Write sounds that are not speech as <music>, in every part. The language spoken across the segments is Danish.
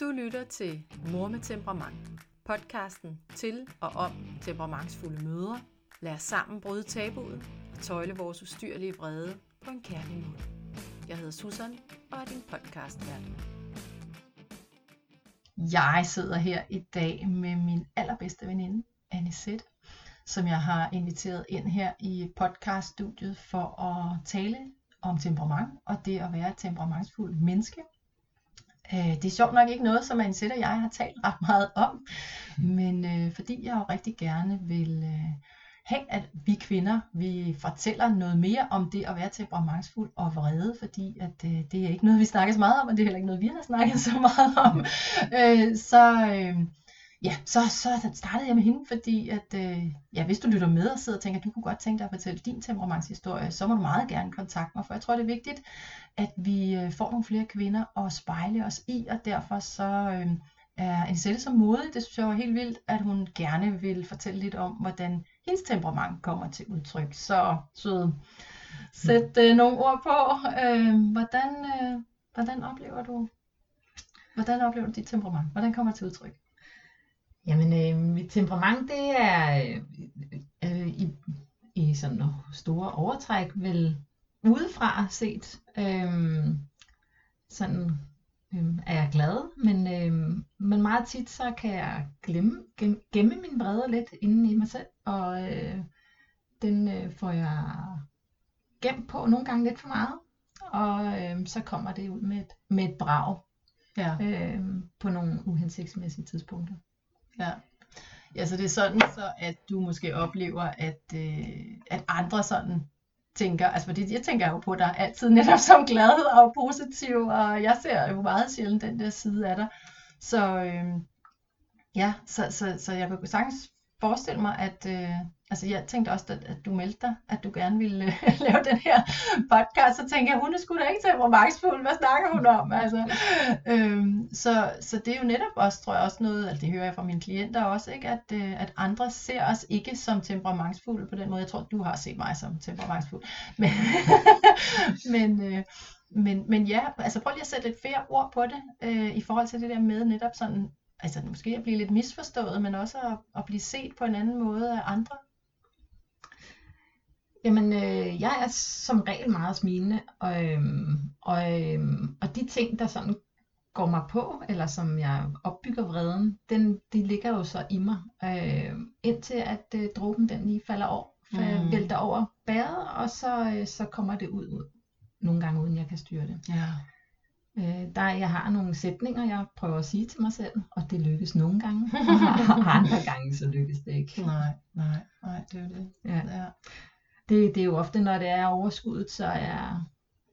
Du lytter til Mor med temperament. Podcasten til og om temperamentsfulde mødre. Lad os sammen bryde tabuet og tøjle vores ustyrlige vrede på en kærlig måde. Jeg hedder Susan og er din podcastvært. Jeg sidder her i dag med min allerbedste veninde, Anisette, som jeg har inviteret ind her i podcaststudiet for at tale om temperament og det at være et temperamentsfuld menneske. Øh, det er sjovt nok ikke noget, som Anisette og jeg har talt ret meget om, men øh, fordi jeg jo rigtig gerne vil øh, have, at vi kvinder, vi fortæller noget mere om det at være temperamentsfuld og vrede, fordi at øh, det er ikke noget, vi snakker så meget om, og det er heller ikke noget, vi har snakket så meget om. Øh, så, øh, ja, så, så startede jeg med hende, fordi at, øh, ja, hvis du lytter med og sidder og tænker, at du kunne godt tænke dig at fortælle din temperamentshistorie, så må du meget gerne kontakte mig, for jeg tror, det er vigtigt, at vi øh, får nogle flere kvinder at spejle os i, og derfor så øh, er Ansette så modig, det synes jeg var helt vildt, at hun gerne vil fortælle lidt om, hvordan hendes temperament kommer til udtryk. Så sød, sæt øh, nogle ord på, øh, hvordan, øh, hvordan oplever du Hvordan oplever du dit temperament? Hvordan kommer det til udtryk? Jamen, øh, mit temperament, det er øh, øh, i, i sådan nogle store overtræk vel udefra set. Øh, sådan øh, er jeg glad, men, øh, men meget tit så kan jeg glemme, gemme, gemme min vrede lidt inde i mig selv, og øh, den øh, får jeg gemt på nogle gange lidt for meget, og øh, så kommer det ud med et, med et brag Ja. øh, på nogle uhensigtsmæssige tidspunkter. Ja. Ja, så det er sådan så, at du måske oplever, at, øh, at andre sådan tænker, altså fordi jeg tænker jo på dig altid netop som glad og positiv, og jeg ser jo meget sjældent den der side af dig. Så øh, ja, så, så, så jeg kan sagtens forestille mig, at øh, altså jeg tænkte også, at, at du meldte dig, at du gerne ville øh, <laughs> lave den her podcast, så tænkte jeg, hun er sgu da ikke temperamentsfuld, hvad snakker hun om? Altså, øh, så, så det er jo netop også, tror jeg også noget, altså det hører jeg fra mine klienter også, ikke? At, øh, at andre ser os ikke som temperamentsfulde på den måde. Jeg tror, du har set mig som temperamentsfuld. <laughs> Men, men, øh, men, men ja, altså prøv lige at sætte lidt flere ord på det, øh, i forhold til det der med netop sådan, altså måske at blive lidt misforstået, men også at, at blive set på en anden måde af andre. Jamen, øh, jeg er som regel meget smilende, og, øh, og, øh, og de ting, der sådan går mig på, eller som jeg opbygger vreden, den, de ligger jo så i mig, øh, indtil at øh, dråben den lige falder over, Mm. vælter over bæret, og så, øh, så kommer det ud, ud, nogle gange uden jeg kan styre det. Ja. Øh, der, jeg har nogle sætninger, jeg prøver at sige til mig selv, og det lykkes nogle gange, og <laughs> <laughs> andre gange så lykkes det ikke. Nej, nej, nej, det er det. Ja. Ja. Det, det er jo ofte, når det er overskuddet, så er,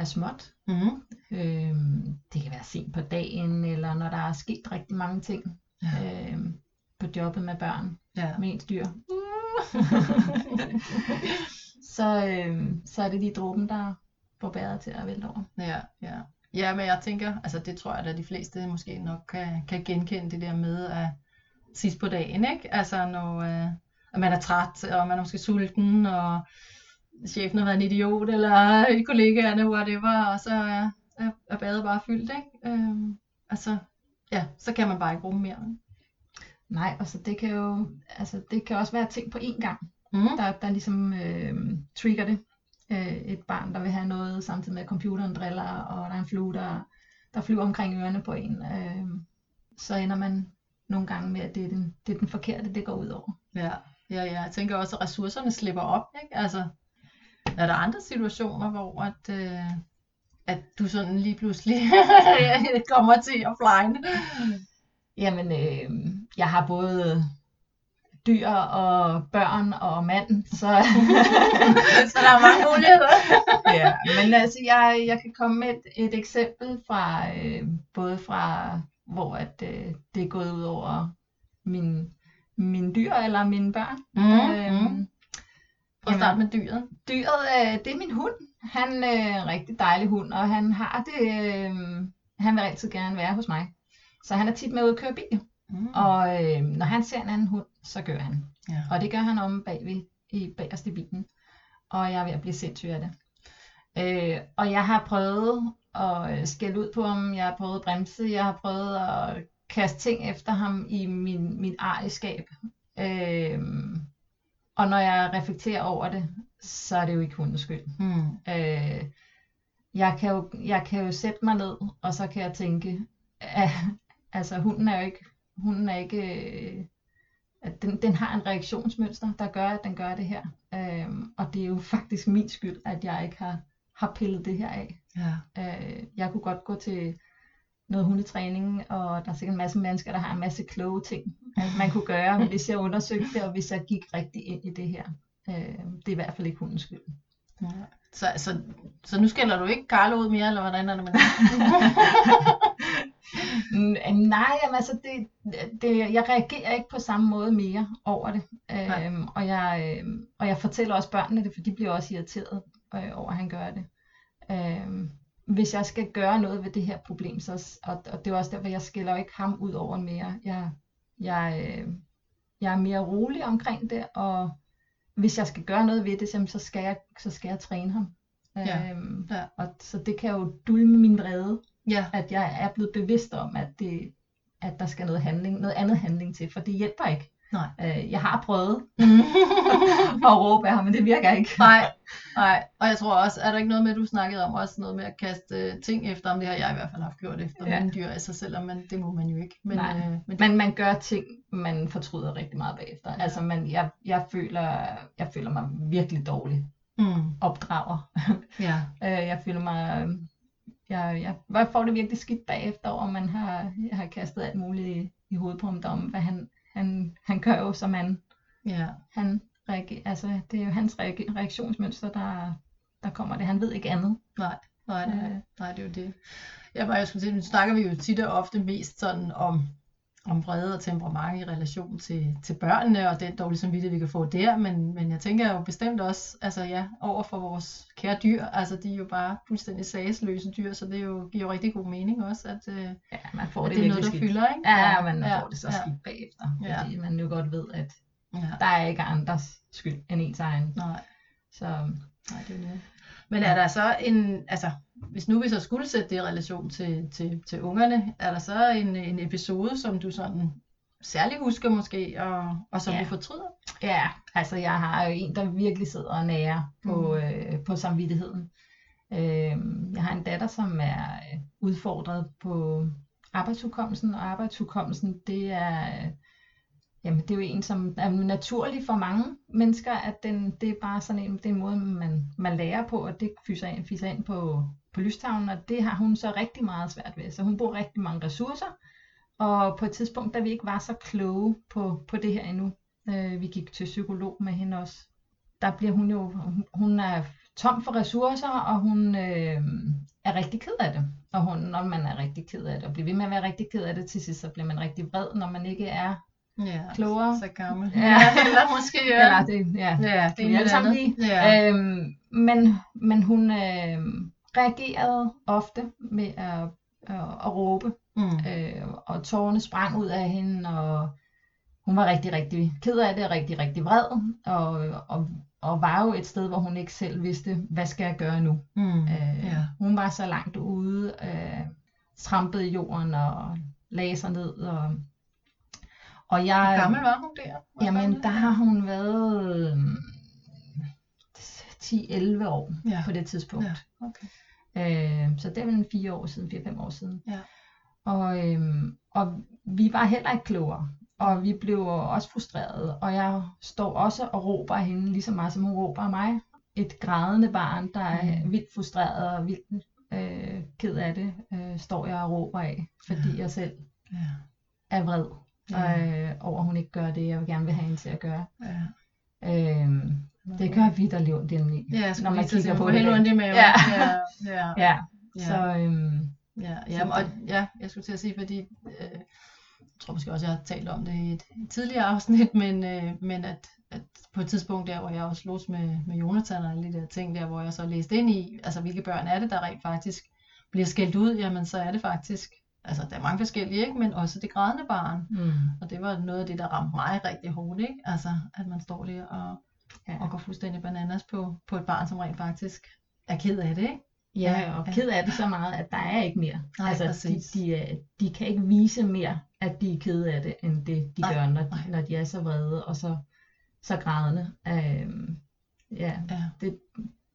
er småt. Mm. Øhm, det kan være sent på dagen, eller når der er sket rigtig mange ting Ja. øhm, på jobbet med børn, Ja. med ens dyr. <laughs> så, øhm, så er det lige dråben, der får bæret til at vælte over. Ja, ja. Ja, men jeg tænker, altså det tror jeg, at de fleste måske nok kan, kan genkende det der med at sidst på dagen, ikke? Altså når øh, at man er træt, og man er måske sulten, og chefen har været en idiot, eller <laughs> kollegaerne, whatever, og så er, er, er badet bare fyldt, ikke? Øhm, altså, ja, så kan man bare ikke bruge mere. Nej, og så det kan jo, altså det kan også være ting på én gang, Mm. der, der ligesom øhm, trigger det. Øh, et barn, der vil have noget, samtidig med at computeren driller, og der er en flue, der, der flyver omkring ørerne på en. Øh, så ender man nogle gange med, at det er den, det er den forkerte, det går ud over. Ja, ja, ja. Jeg tænker også, at ressourcerne slipper op, ikke? Altså, er der andre situationer, hvor at, øh, at du sådan lige pludselig <laughs> kommer til at flyne? Jamen, øh, jeg har både dyr og børn og mand, så, <laughs> Så der er mange muligheder. <laughs> ja. Men altså, jeg, jeg kan komme med et, et eksempel fra, øh, både fra, hvor at, øh, det er gået ud over min, mine dyr eller mine børn. Mm, mm. Jamen, starte med dyret. dyret, øh, det er min hund. Han er øh, en rigtig dejlig hund, og han har det, øh, han vil altid gerne være hos mig. Så han er tit med ud at køre bil. Mm. Og øh, når han ser en anden hund, så gør han. Ja. Og det gør han om bagved, i bagerst i bilen. Og jeg er ved at blive sindssyg af det. Øh, og jeg har prøvet at øh, skælde ud på ham, jeg har prøvet at bremse, jeg har prøvet at kaste ting efter ham i min, min ejerskab. Øh, og når jeg reflekterer over det, så er det jo ikke hundens skyld. Mm. Øh, jeg, kan jo, jeg kan jo sætte mig ned, og så kan jeg tænke, at, altså hunden er jo ikke, hunden er ikke, øh, at den, den har en reaktionsmønster, der gør, at den gør det her. Øh, og det er jo faktisk min skyld, at jeg ikke har, har pillet det her af. Ja. Øh, jeg kunne godt gå til noget hundetræning, og der er sikkert en masse mennesker, der har en masse kloge ting, man kunne gøre, hvis jeg undersøgte det, og hvis jeg gik rigtig ind i det her. Øh, det er i hvert fald ikke hundens skyld. Ja. Så, så, så nu skælder du ikke Carlo ud mere, eller hvordan er det med det? <laughs> Nej, jamen, altså det, det, jeg reagerer ikke på samme måde mere over det. Nej. Øhm, og, jeg, øhm, og jeg fortæller også børnene det, for de bliver også irriteret øh, over, at han gør det. Øhm, hvis jeg skal gøre noget ved det her problem, så, og, og det er også derfor, jeg skiller ikke ham ud over mere. Jeg, jeg, øh, jeg er mere rolig omkring det, og hvis jeg skal gøre noget ved det, så, skal jeg, så skal jeg træne ham. Ja, Øhm, ja. Og, så det kan jo dulme min vrede ja. at jeg er blevet bevidst om, at, det, at der skal noget, handling, noget andet handling til, for det hjælper ikke. Nej. Øh, jeg har prøvet <laughs> at råbe af ham, men det virker ikke. Nej, nej. Og jeg tror også, er der ikke noget med, du snakkede om, også noget med at kaste øh, ting efter ham, det har jeg i hvert fald haft gjort efter Ja. mine dyr, altså selvom man, det må man jo ikke. Men, Nej. øh, men Men man gør ting, man fortryder rigtig meget bagefter. Ja. Altså, man, jeg, jeg, føler, jeg føler mig virkelig dårlig mm, opdrager. <laughs> ja, Øh, jeg føler mig... øh, Jeg, jeg, jeg får det virkelig skidt bagefter, og man har, jeg har kastet alt muligt i, i hovedet på ham om, hvad han, han, han gør jo som han, ja, han reagerer, altså det er jo hans reaktionsmønster, der, der kommer det. Han ved ikke andet. nej, nej, nej, Øh. nej, det er jo det. Ja, men jeg skulle sige, nu snakker vi jo tit og ofte mest sådan om, om vrede og temperament i relation til, til børnene, og den dårlige samvittighed, vi kan få der, men, men jeg tænker jo bestemt også, altså ja, over for vores kære dyr, altså de er jo bare fuldstændig sagsløse dyr, så det er jo, giver jo rigtig god mening også, at, øh, Ja, man får at det, det er noget, der skidt. fylder, ikke? Ja, men man ja, får det så ja, skidt bagefter, Ja. fordi man jo godt ved, at Ja. der er ikke andres skyld end ens egen. Nej, Så nej, det er det. Men er der så en, altså, hvis nu vi så skulle sætte det i relation til, til, til ungerne, er der så en, en episode, som du sådan særligt husker måske, og, og som Ja. du fortryder? ja, altså jeg har jo en, der virkelig sidder og nærer på, Mm. øh, på samvittigheden. Øh, jeg har en datter, som er øh, udfordret på arbejdshukommelsen, og arbejdshukommelsen, det er, øh, jamen, det er jo en, som er naturlig for mange mennesker, at den, det er bare sådan en, det er en måde, man, man lærer på, og det fyser ind, fyser ind på, på lystavlen, og det har hun så rigtig meget svært ved. Så hun bruger rigtig mange ressourcer, og på et tidspunkt, da vi ikke var så kloge på, på det her endnu, øh, vi gik til psykolog med hende også, der bliver hun jo, hun, hun er tom for ressourcer, og hun øh, er rigtig ked af det. Og hun, når man er rigtig ked af det, og bliver ved med at være rigtig ked af det, til sidst så bliver man rigtig vred, når man ikke er Ja, klogere. så gammel. Ja. eller måske, ja. Eller det, ja, ja, det er vi alle sammen lige. Ja. Øhm, men, men hun øh, reagerede ofte med at, at, at råbe, mm. øh, og tårerne sprang ud af hende, og hun var rigtig, rigtig ked af det, og rigtig, rigtig vred, og, og, og var jo et sted, hvor hun ikke selv vidste, hvad skal jeg gøre nu. Mm. Øh, ja. Hun var så langt ude, øh, trampede i jorden og lagde sig ned. Og, og jeg, Hvor gammel var hun der? Hvor Jamen, der har hun været øhm, 10-11 år Ja. på det tidspunkt. Ja, okay. Øh, så det er vel 4 år siden, 4-5 år siden. Ja. Og, øhm, og vi var heller ikke klogere. Og vi blev også frustrerede. Og jeg står også og råber af hende lige så meget, som hun råber af mig. Et grædende barn, der er Mm. vildt frustreret og vildt øh, ked af det, øh, står jeg og råber af, fordi jeg selv Ja. er vred Ja. Øh, over, at hun ikke gør det, jeg gerne vil have hende til at gøre. Ja. Øhm, det gør vi, der lever den i. Ja, når man kigger på det helt maven. Ja. ja, ja, Ja, så øhm, Ja, ja, og, ja, jeg skulle til at sige, fordi øh, jeg tror måske også, jeg har talt om det i et, et tidligere afsnit, men, øh, men at, at på et tidspunkt der, hvor jeg også slås med, med Jonathan og alle de der ting der, hvor jeg så læste ind i, altså hvilke børn er det, der rent faktisk bliver skældt ud, jamen så er det faktisk, altså der er mange forskellige, ikke? men også det grædende barn. mm, Og det var noget af det, der ramte mig rigtig hårdt, ikke? Altså, at man står der og, Ja. og går fuldstændig bananas på, på et barn, som rent faktisk er ked af det, ikke? Ja, og ja. ked af det så meget, at der er ikke mere. Nej, altså, de, præcis. de, er- de kan ikke vise mere, at de er kede af det, end det de Nej, gør, når, nej. når de er så vrede og så, så grædende. Øhm, ja, Ja, det,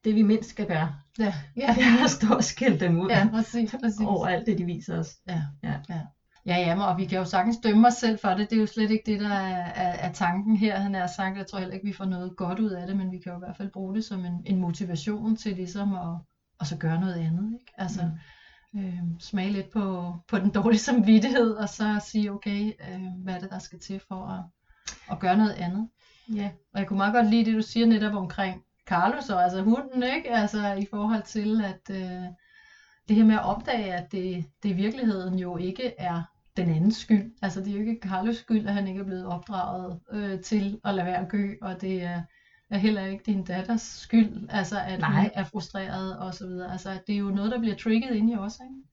det vi mindst skal gøre, ja, ja. <laughs> det er at stå og skælde dem ud ja præcis, præcis. over alt det, de viser os. Ja, Ja. ja. Ja, ja, og vi kan jo sagtens dømme os selv for det. Det er jo slet ikke det, der er, er, er tanken her. Han har sagt, jeg tror heller ikke, vi får noget godt ud af det, men vi kan jo i hvert fald bruge det som en, en motivation til ligesom at, og så gøre noget andet. Ikke? Altså øh, smage lidt på, på den dårlige <laughs> samvittighed, og så sige, okay, øh, hvad er det, der skal til for at, at gøre noget andet. Ja, Og jeg kunne meget godt lide det, du siger netop omkring Carlos og altså hunden, ikke? Altså i forhold til, at øh, det her med at opdage, at det, det i virkeligheden jo ikke er den andens skyld. Altså det er jo ikke Carlos skyld, at han ikke er blevet opdraget øh, til at lade være at gø, og det er, er heller ikke din datters skyld, altså at Nej. hun er frustreret og så videre. Altså det er jo noget, der bliver trigget ind i os, ikke?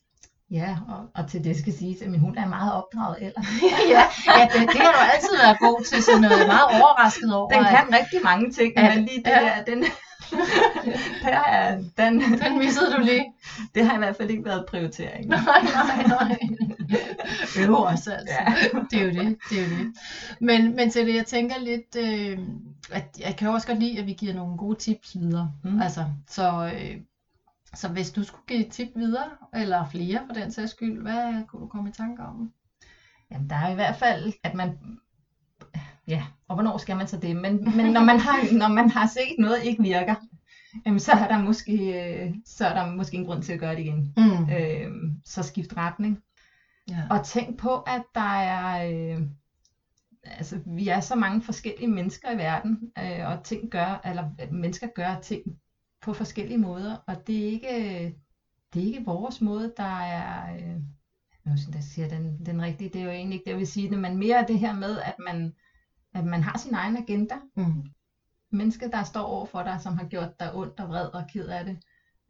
Ja og, og til det skal siges, at min hund er meget opdraget ellers. <laughs> ja, ja det, det har du altid været god til, så noget meget overrasket over. Den at- kan rigtig mange ting, Ja, men lige det ja. der, den, <laughs> der er, den, Den missede du lige. det har i hvert fald ikke været prioritering. <laughs> Nej, nej, nej. Øv os altså. Ja. Det er jo det, det er jo det. Men, men til det, jeg tænker lidt, øh, at jeg kan også godt lide, at vi giver nogle gode tips videre. Mm. Altså, så, øh, så hvis du skulle give et tip videre, eller flere for den sags skyld, hvad kunne du komme i tanke om? Jamen, der er i hvert fald, at man... Ja, og hvornår skal man så det? Men, men når, man har, <laughs> når man har set noget ikke virker, jamen, så, er der måske, øh, så er der måske en grund til at gøre det igen. Mm. Øh, så skift retning. Ja. Og tænk på, at der er... Øh, altså, vi er så mange forskellige mennesker i verden, øh, og ting gør, eller mennesker gør ting på forskellige måder, og det er ikke, det er ikke vores måde, der er... Øh, nu jeg siger den, den rigtige, det er jo egentlig ikke det, jeg vil sige det, men mere det her med, at man, at man har sin egen agenda. Mm. Mennesket, der står over for dig, som har gjort dig ondt og vred og ked af det,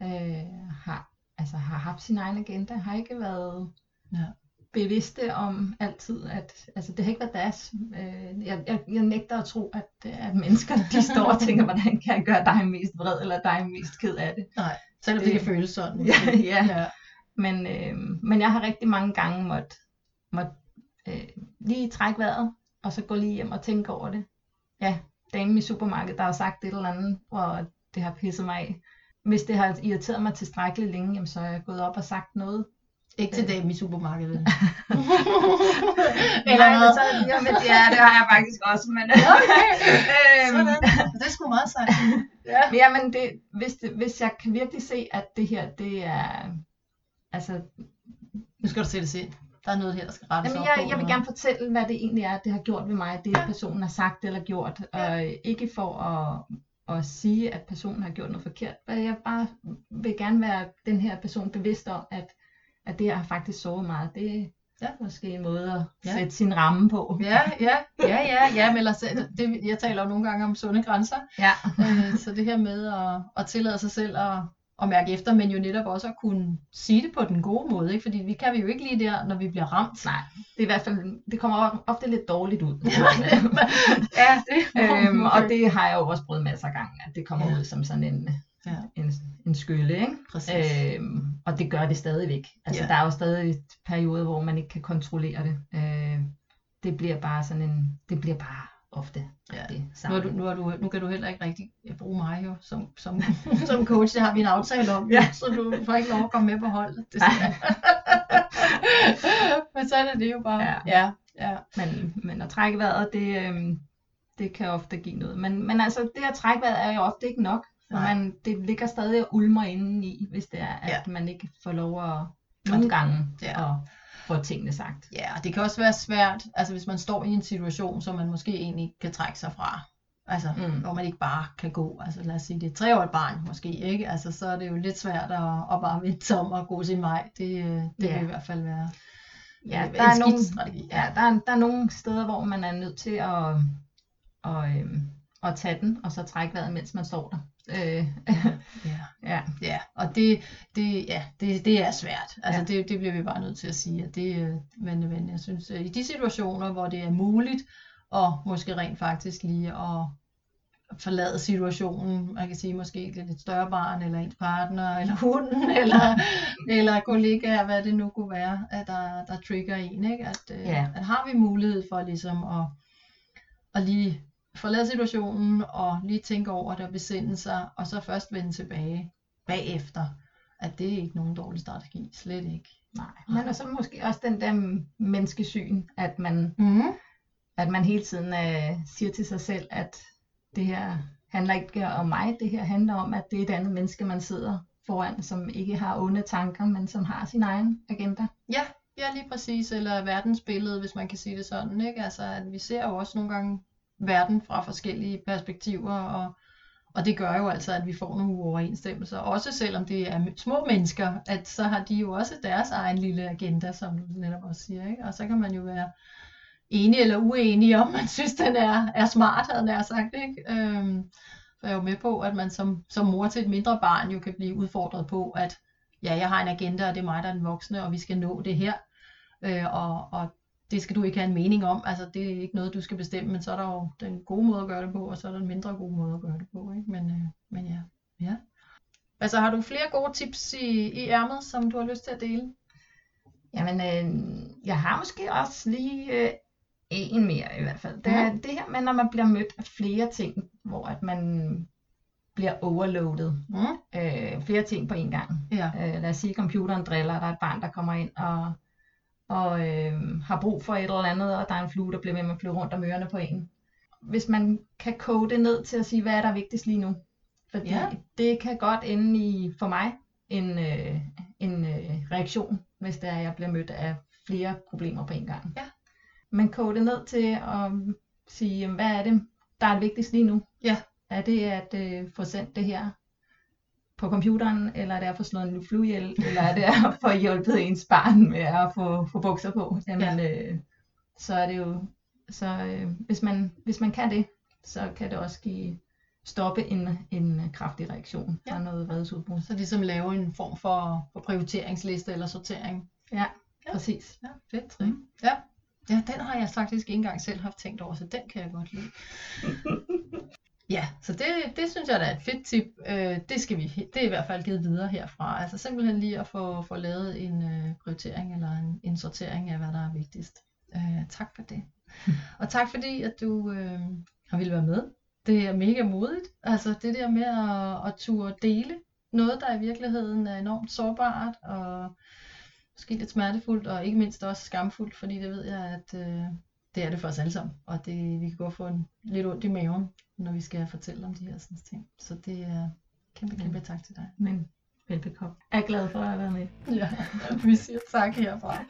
øh, har, altså, har haft sin egen agenda, har ikke været Ja. Bevidste om altid, at altså, det har ikke været deres. Øh, jeg, jeg, jeg nægter at tro, at, at mennesker de står og tænker, hvordan kan jeg gøre dig mest vred, eller dig mest ked af det. Selvom det Det- kan føles sådan. Ja, <laughs> ja. ja. Men, øh, men jeg har rigtig mange gange måtte, måtte øh, lige trække vejret, og så gå lige hjem og tænke over det. Ja, damen i supermarkedet, der har sagt et eller andet, hvor det har pisset mig af. Hvis det har irriteret mig tilstrækkeligt længe, jamen, så er jeg gået op og sagt noget. Ikke til dem i supermarkedet. <laughs> Eller Nej, men hvad? så, jamen, ja, det har jeg faktisk også, men... <laughs> øhm, Sådan. Det er sgu meget sejt. Ja. men jamen, det, hvis, det, hvis jeg kan virkelig se, at det her, det er... Altså, Nu skal du sætte det ind. Der er noget her, der skal rettes Jamen, op jeg, på. jeg vil gerne fortælle, hvad det egentlig er, det har gjort ved mig, det Ja. personen har sagt eller gjort. Og ikke for at, at sige, at personen har gjort noget forkert. Men jeg bare vil gerne være den her person bevidst om, at, at det har faktisk sovet meget. Det er Ja. måske en måde at Ja. sætte sin ramme på. Ja, ja, ja, ja, ja, men ellers, det, jeg taler jo nogle gange om sunde grænser, Ja. øh, så det her med at, at tillade sig selv at, at mærke efter, men jo netop også at kunne sige det på den gode måde, ikke? fordi vi kan vi jo ikke lige der, når vi bliver ramt. Nej, det er i hvert fald, det kommer ofte lidt dårligt ud. ja, det <laughs> øhm, og det har jeg jo også prøvet masser af gange, at det kommer Ja. ud som sådan en, Ja. en, en skylle, ikke? Præcis. Øhm, og det gør det stadigvæk. Altså, Ja. der er jo stadig perioder, hvor man ikke kan kontrollere det. Øh, det bliver bare sådan en, det bliver bare ofte Ja. det Nu, er du, nu, er du, nu kan du heller ikke rigtig bruge mig jo som, som, <laughs> som coach, det har vi en aftale om, Ja. så du får ikke lov at komme med på holdet. Det <laughs> men så er det jo bare. Ja. ja, ja. Men, men at trække vejret, det, øhm, det kan ofte give noget. Men, men altså, det at trække vejret er jo ofte ikke nok. Nej. man, det ligger stadig og ulmer inde i, hvis det er, at Ja. man ikke får lov at nogle gange Ja. at få tingene sagt. Ja, og det kan også være svært, altså hvis man står i en situation, som man måske egentlig ikke kan trække sig fra. Altså, Mm. hvor man ikke bare kan gå. Altså lad os sige, det er et treårigt barn måske, ikke? Altså, så er det jo lidt svært at, at bare vente sig om og gå sin vej. Det, øh, det Ja. vil i hvert fald være Ja, der er, nogle, strategi. ja, der, er, der er nogle steder, hvor man er nødt til at, at, øhm, at tage den, og så trække vejret, mens man står der. Øh, <laughs> ja. ja. Ja, og det, det, ja, det, det er svært. Altså, Ja. det, det bliver vi bare nødt til at sige. At det, øh, men, men jeg synes, at i de situationer, hvor det er muligt, og måske rent faktisk lige at, forlade situationen. Man kan sige måske det lidt større barn, eller ens partner, eller hunden, <laughs> eller, eller kollegaer, hvad det nu kunne være, at der, der trigger en. Ikke? At, øh, Ja. at har vi mulighed for ligesom at, at lige forlade situationen, og lige tænke over det og besinde sig, og så først vende tilbage bagefter, at det er ikke nogen dårlig strategi, slet ikke. Nej. Men og så måske også den der menneskesyn, at man, Mm. at man hele tiden øh, siger til sig selv, at det her handler ikke om mig, det her handler om, at det er et andet menneske, man sidder foran, som ikke har onde tanker, men som har sin egen agenda. Ja, ja, lige præcis. Eller verdensbillede, hvis man kan sige det sådan. Ikke? Altså, at vi ser jo også nogle gange verden fra forskellige perspektiver, og, og det gør jo altså, at vi får nogle uoverensstemmelser. Også selvom det er små mennesker, at så har de jo også deres egen lille agenda, som du netop også siger. Ikke? Og så kan man jo være enig eller uenig om, man synes, den er, er smart, havde jeg sagt. Ikke? Øhm, så jeg er jo med på, at man som, som mor til et mindre barn jo kan blive udfordret på, at ja, jeg har en agenda, og det er mig, der er den voksne, og vi skal nå det her. Øh, og, og det skal du ikke have en mening om. Altså, det er ikke noget, du skal bestemme, men så er der jo den gode måde at gøre det på, og så er der en mindre god måde at gøre det på. Ikke? Men, øh, men ja. ja. Altså, har du flere gode tips i, i ærmet, som du har lyst til at dele? Jamen, øh, jeg har måske også lige øh, en mere i hvert fald. Det er det her med, når man bliver mødt af flere ting, hvor at man bliver overloadet. Mm. Øh, flere ting på en gang. Ja. Øh, lad os sige, at computeren driller, der er et barn, der kommer ind og, og øh, har brug for et eller andet, og der er en flue, der bliver ved med at flyve rundt om ørerne på en. Hvis man kan koge det ned til at sige, hvad er der vigtigst lige nu? Fordi Ja. det kan godt ende i, for mig, en, øh, en øh, reaktion, hvis det er, at jeg bliver mødt af flere problemer på en gang. Ja. Men koge det ned til at sige, hvad er det, der er vigtigst lige nu? Ja. Er det at øh, få sendt det her på computeren, eller er det at få slået en flue ihjel, eller er det at få hjulpet ens barn med at få, få bukser på? Jamen, øh, så er det jo, så øh, hvis, man, hvis man kan det, så kan det også give stoppe en, en kraftig reaktion fra Ja. noget vredesudbrud. Så ligesom lave en form for, for prioriteringsliste eller sortering. Ja, Ja. præcis. Ja, fedt. Trine. Ja. ja, den har jeg faktisk ikke engang selv haft tænkt over, så den kan jeg godt lide. <laughs> ja, så det, det synes jeg da er et fedt tip. Øh, det, skal vi, det er i hvert fald givet videre herfra. Altså simpelthen lige at få, få lavet en øh, prioritering eller en, en sortering af, hvad der er vigtigst. Øh, tak for det. Og tak fordi, at du øh, har ville være med. Det er mega modigt. Altså det der med at, at turde dele noget, der i virkeligheden er enormt sårbart og måske lidt smertefuldt, og ikke mindst også skamfuldt, fordi det ved jeg, at øh, det er det for os alle sammen, og det, vi kan godt få en, lidt ondt i maven, når vi skal fortælle om de her sådan ting. Så det er kæmpe, kæmpe tak til dig. Men velbekomme. Jeg er glad for at være med. Ja, <laughs> vi siger tak herfra.